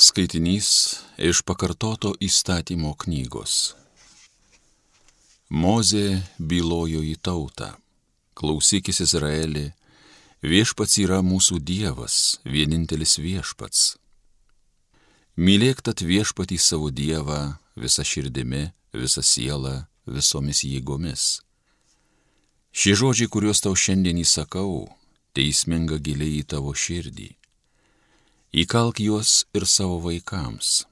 Skaitinys iš pakartoto įstatymo knygos. Mozė bylojo į tautą. Klausykis Izraeli, viešpats yra mūsų Dievas, vienintelis viešpats. Mylėk tad viešpatį savo Dievą visą širdimi, visą sielą, visomis jėgomis. Šie žodžiai, kuriuos tau šiandien įsakau, teisminga giliai į tavo širdį įkalk juos ir savo vaikams.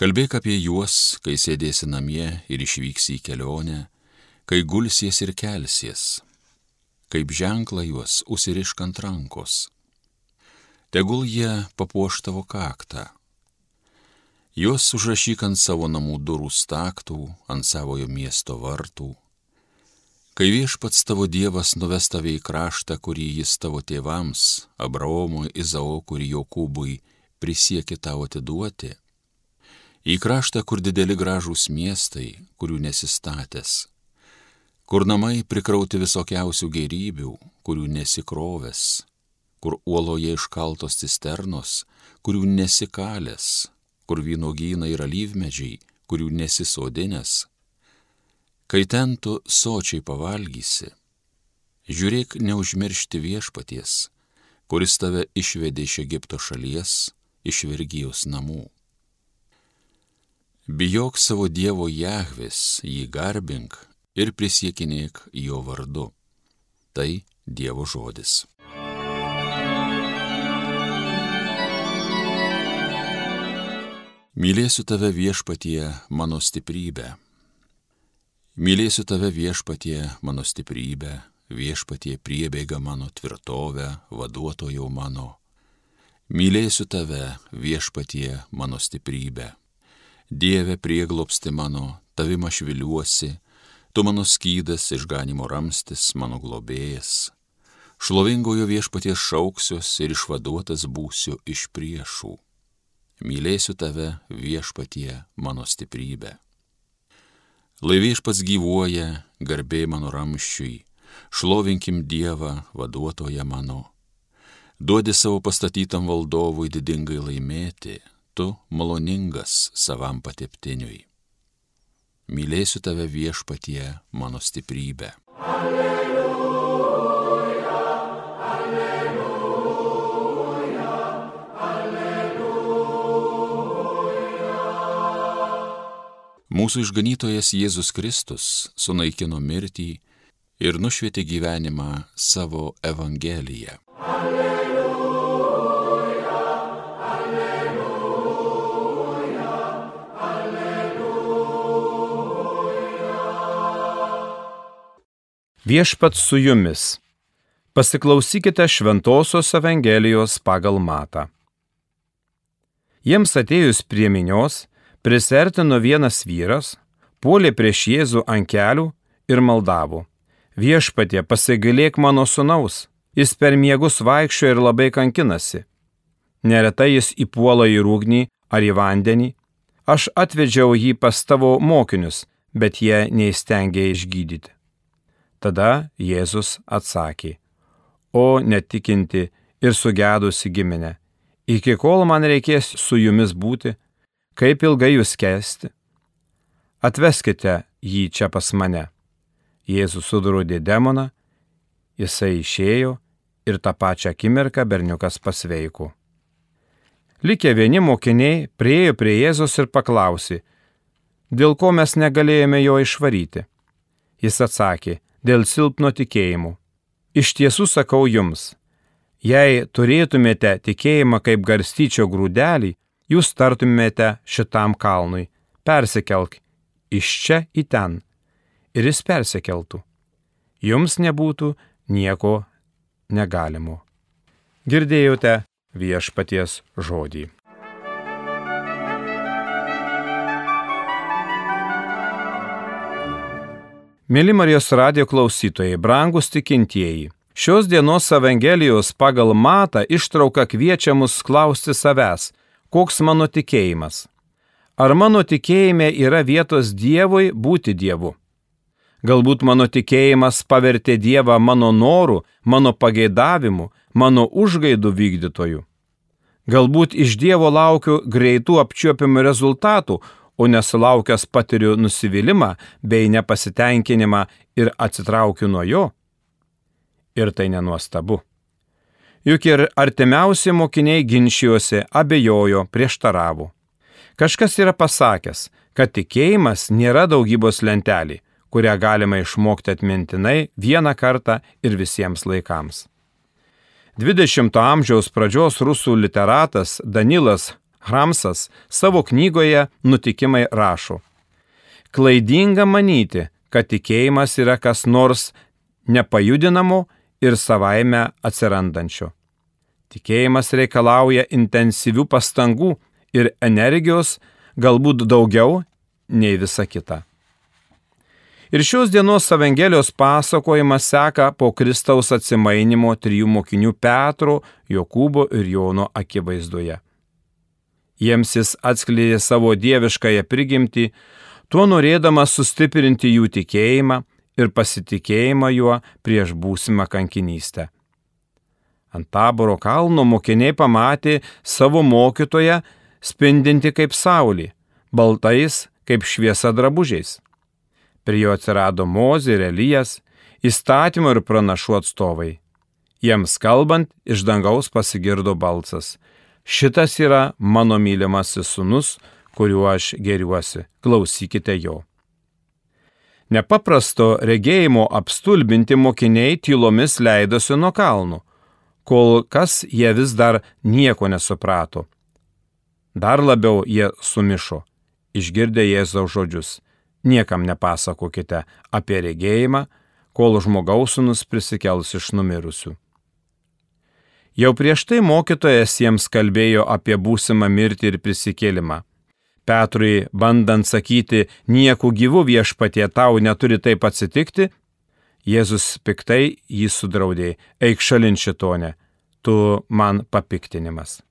Kalbėk apie juos, kai sėdėsi namie ir išvyksi į kelionę, kai gulsies ir kelsies. Kaip ženklą juos užsirišk ant rankos. Tegul jie papuoš tavo kaktą. Juos užrašyk ant savo namų durų staktų, ant savojo miesto vartų, Kai viešpats tavo Dievas nuves tave į kraštą, kurį jis tavo tėvams, Abraomui, Izaokui ir Jokūbui, prisiekė tau atiduoti, į kraštą, kur dideli gražūs miestai, kurių nesistatęs, kur namai prikrauti visokiausių gerybių, kurių nesikrovęs, kur uoloje iškaltos cisternos, kurių nesikalęs, kur vynogynai yra lyvmedžiai, kurių nesisodinės, Kai ten tu sočiai pavalgysi, žiūrėk neužmiršti viešpaties, kuris tave išvedė iš Egipto šalies, iš vergyjos namų. Bijok savo Dievo Jahvis, jį garbink ir prisiekinėk jo vardu. Tai Dievo žodis. Mylėsiu tave viešpatie mano stiprybę Mylėsiu tave viešpatie mano stiprybę, viešpatie priebėga mano tvirtovę, vaduotojau mano. Mylėsiu tave viešpatie mano stiprybę. Dieve prieglopsti mano, tavim aš viliuosi, tu mano skydas, išganimo ramstis, mano globėjas. Šlovingojo viešpaties šauksiuos ir išvaduotas būsiu iš priešų. Mylėsiu tave viešpatie mano stiprybę. Laiviešpats gyvuoja, garbė mano ramščiui, šlovinkim Dievą, vaduotoją mano. Duodi savo pastatytam valdovui didingai laimėti, tu maloningas savam pateptiniui. Mylėsiu tave viešpatie mano stiprybę. Alleluja. Mūsų išganytojas Jėzus Kristus sunaikino mirtį ir nušvietė gyvenimą savo Evangeliją. Alleluja, alleluja, alleluja. Viešpat su jumis. Pasiklausykite Šventojios Evangelijos pagal Matą. Jiems atėjus prie minios, Prisertino vienas vyras, puolė prieš Jėzų ant kelių ir maldavo. Viešpatie, pasigailėk mano sunaus, jis per miegus vaikščio ir labai kankinasi. Neretai jis įpuola į rūgnį ar į vandenį. Aš atvedžiau jį pas tavo mokinius, bet jie neįstengė išgydyti. Tada Jėzus atsakė, o netikinti ir sugedusi giminė, iki kol man reikės su jumis būti, kaip ilgai jūs kesti? Atveskite jį čia pas mane. Jėzus sudrūdė demoną, jisai išėjo ir tą pačią akimirką berniukas pasveiko. Likę vieni mokiniai priejo prie Jėzus ir paklausė, dėl ko mes negalėjome jo išvaryti. Jis atsakė, dėl silpno tikėjimo. Iš tiesų sakau jums, jei turėtumėte tikėjimą kaip garstyčio grūdelį, jūs tartumėte šitam kalnui, persikelk iš čia į ten, ir jis persikeltų. Jums nebūtų nieko negalimo. Girdėjote viešpaties žodį. Mėly Marijos radio klausytojai, brangus tikintieji, šios dienos Evangelijos pagal matą ištrauka kviečia mus klausti savęs, koks mano tikėjimas. Ar mano tikėjime yra vietos Dievui būti Dievu? Galbūt mano tikėjimas pavertė Dievą mano norų, mano pageidavimu, mano užgaidų vykdytoju. Galbūt iš Dievo laukiu greitų apčiuopiamų rezultatų, o nesulaukęs patiriu nusivylimą bei nepasitenkinimą ir atsitraukiu nuo jo. Ir tai nenuostabu. Juk ir artimiausi mokiniai ginčijosi, abejojo, prieštaravo. Kažkas yra pasakęs, kad tikėjimas nėra daugybos lentelė, kurią galima išmokti atmintinai vieną kartą ir visiems laikams. 20-ojo amžiaus pradžios rusų literatas Danilas Hramsas savo knygoje Nutikimai rašo. Klaidinga manyti, kad tikėjimas yra kas nors nepajudinamo ir savaime atsirandančio. Tikėjimas reikalauja intensyvių pastangų ir energijos, galbūt daugiau nei visa kita. Ir šios dienos Evangelijos pasakojimas seka po Kristaus atsimainimo trijų mokinių Petro, Jokūbo ir Jono akivaizdoje. Jiems jis atskleidė savo dieviškąją prigimtį, tuo norėdamas sustiprinti jų tikėjimą ir pasitikėjimą juo prieš būsimą kankinystę. Ant taboro kalno mokiniai pamatė savo mokytoją spindinti kaip saulė, baltais kaip šviesa drabužiais. Prie jo atsirado Mozė ir Elijas, įstatymo ir pranašų atstovai. Jiems kalbant, iš dangaus pasigirdo balsas Šitas yra mano mylimasis sunus, kuriuo aš geriuosi. Klausykite jo. Nepaprasto regėjimo apstulbinti mokiniai tylomis leidosi nuo kalnų, kol kas jie vis dar nieko nesuprato. Dar labiau jie sumišo, išgirdę Jėzaus žodžius. Niekam nepasakokite apie regėjimą, kol žmogaus sunus prisikels iš numirusių. Jau prieš tai mokytojas jiems kalbėjo apie būsimą mirtį ir prisikėlimą. Petrui, bandant sakyti, nieku gyvu viešpatie tau neturi taip atsitikti, Jėzus piktai jį sudraudė, eik šalin šitonę, tu man papiktinimas.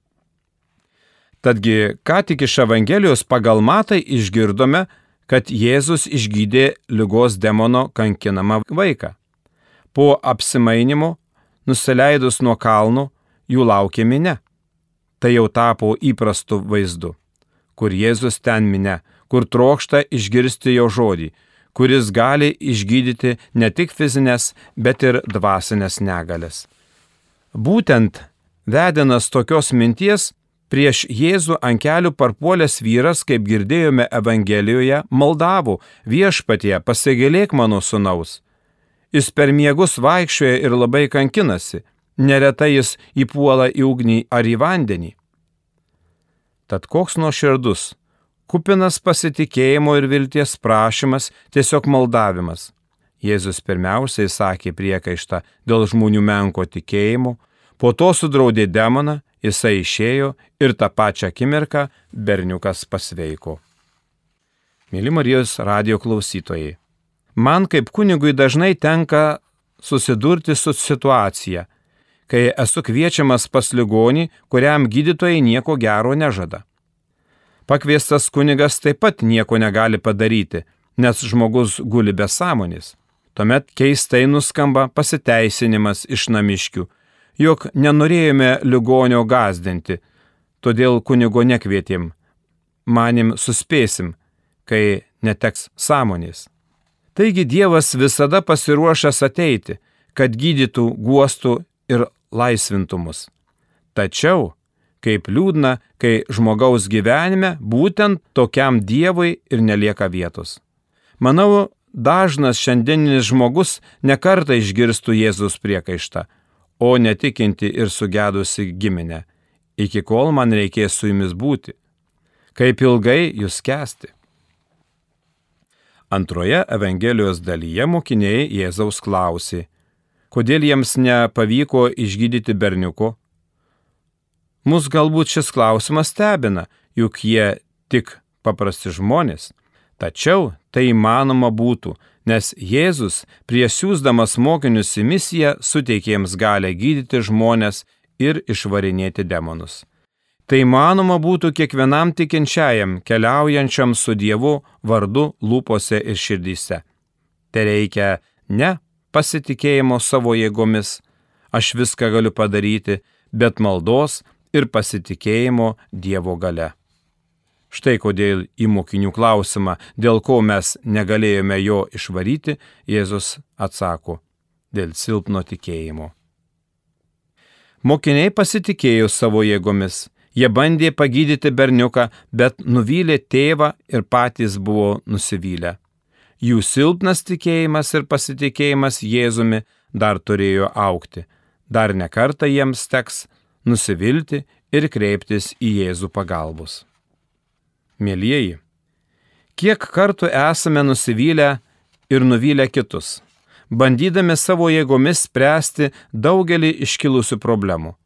Tadgi, ką tik iš Evangelijos pagal matai išgirdome, kad Jėzus išgydė lygos demono kankinamą vaiką. Po apsimainimo nusileidus nuo kalnų, jų laukė minė. Tai jau tapo įprastu vaizdu, kur Jėzus ten minė, kur trokšta išgirsti jo žodį, kuris gali išgydyti ne tik fizinės, bet ir dvasinės negalės. Būtent vedinas tokios minties, prieš Jėzų ant kelių parpuolęs vyras, kaip girdėjome Evangelijoje, maldavo viešpatie pasigėlėk mano sunaus Jis per miegus vaikščioja ir labai kankinasi, neretai jis įpuola į ugnį ar į vandenį. Tad koks nuoširdus, kupinas pasitikėjimo ir vilties prašymas, tiesiog maldavimas. Jėzus pirmiausiai sakė priekaištą dėl žmonių menko tikėjimo, po to sudraudė demoną, jisai išėjo ir tą pačią akimirką berniukas pasveiko. Mėly Marijos radio klausytojai, Man kaip kunigui dažnai tenka susidurti su situacija, kai esu kviečiamas pas ligonį, kuriam gydytojai nieko gero nežada. Pakviestas kunigas taip pat nieko negali padaryti, nes žmogus guli be sąmonės. Tuomet keistai nuskamba pasiteisinimas iš namiškių, jog nenorėjome ligonio gazdinti, todėl kunigo nekvietėm. Manim suspėsim, kai neteks sąmonės. Taigi Dievas visada pasiruošęs ateiti, kad gydytų, guostų ir laisvintų mus. Tačiau, kaip liūdna, kai žmogaus gyvenime būtent tokiam Dievui ir nelieka vietos. Manau, dažnas šiandieninis žmogus nekarta išgirstų Jėzus priekaištą, o netikinti ir sugedusi giminę, iki kol man reikės su jumis būti. Kaip ilgai jūs kesti? Antroje Evangelijos dalyje mokiniai Jėzaus klausė, kodėl jiems nepavyko išgydyti berniuko. Mus galbūt šis klausimas stebina, juk jie tik paprasti žmonės. Tačiau tai įmanoma būtų, nes Jėzus prieš siūsdamas mokinius į misiją suteikė jiems galę gydyti žmonės ir išvarinėti demonus. Tai manoma būtų kiekvienam tikinčiajam keliaujančiam su Dievu vardu lūpose ir širdyse. Tai reikia ne pasitikėjimo savo jėgomis, aš viską galiu padaryti, bet maldos ir pasitikėjimo Dievo gale. Štai kodėl į mokinių klausimą, dėl ko mes negalėjome jo išvaryti, Jėzus atsako - dėl silpno tikėjimo. Mokiniai pasitikėjo savo jėgomis, jie bandė pagydyti berniuką, bet nuvylė tėvą ir patys buvo nusivylę. Jų silpnas tikėjimas ir pasitikėjimas Jėzumi dar turėjo aukti. Dar nekarta jiems teks nusivilti ir kreiptis į Jėzų pagalbos. Mėlyjeji, kiek kartų esame nusivylę ir nuvylę kitus, bandydami savo jėgomis spręsti daugelį iškilusių problemų.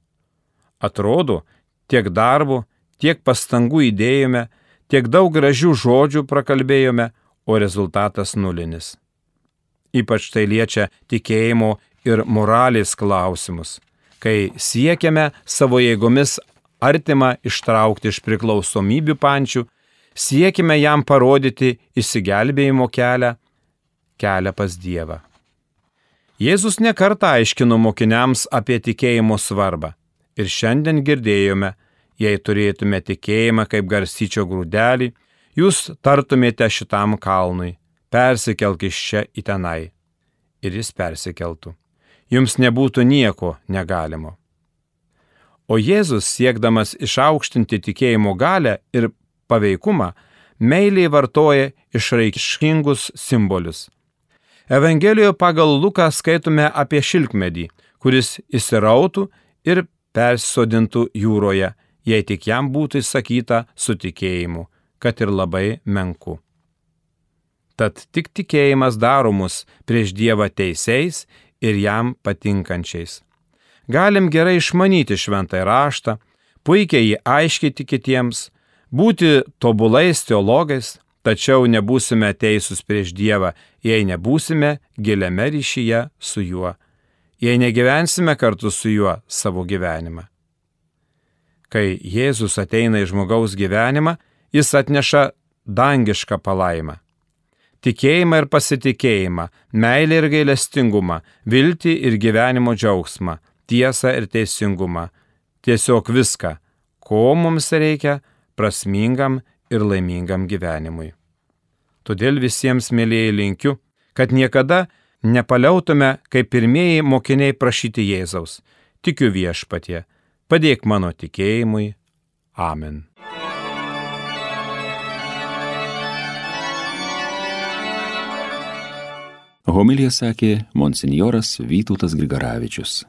Atrodo, tiek darbo, tiek pastangų įdėjome, tiek daug gražių žodžių prakalbėjome, o rezultatas nulinis. Ypač tai liečia tikėjimo ir moralės klausimus, kai siekiame savo jėgomis artimą ištraukti iš priklausomybių pančių, siekime jam parodyti išsigelbėjimo kelią, kelią pas Dievą. Jėzus nekartą aiškino mokiniams apie tikėjimo svarbą ir šiandien girdėjome, jei turėtume tikėjimą kaip garsyčio grūdelį, jūs tartumėte šitam kalnui, persikelk iš čia į tenai. Ir jis persikeltų. Jums nebūtų nieko negalimo. O Jėzus, siekdamas išaukštinti tikėjimo galę ir paveikumą, meiliai vartoja išraiškingus simbolius. Evangelijoje pagal Luką skaitome apie šilkmedį, kuris įsirautų ir persodintų jūroje, jei tik jam būtų įsakyta su tikėjimu kad ir labai menku. Tad tik tikėjimas daro mus prieš Dievą teisėjais ir jam patinkančiais. Galim gerai išmanyti šventąjį raštą, puikiai jį aiškinti kitiems, būti tobulais teologais, tačiau nebūsime teisūs prieš Dievą, jei nebūsime giliame ryšyje su juo, jei negyvensime kartu su juo savo gyvenimą. Kai Jėzus ateina į žmogaus gyvenimą, Jis atneša dangišką palaimą. Tikėjimą ir pasitikėjimą, meilę ir gailestingumą, viltį ir gyvenimo džiaugsmą, tiesą ir teisingumą. Tiesiog viską, ko mums reikia prasmingam ir laimingam gyvenimui. Todėl visiems mėlyjei linkiu, kad niekada nepaliautume kaip pirmieji mokiniai prašyti Jėzaus. Tikiu viešpatie, padėk mano tikėjimui. Amen. Homilija sakė monsinjoras Vytautas Grigaravičius.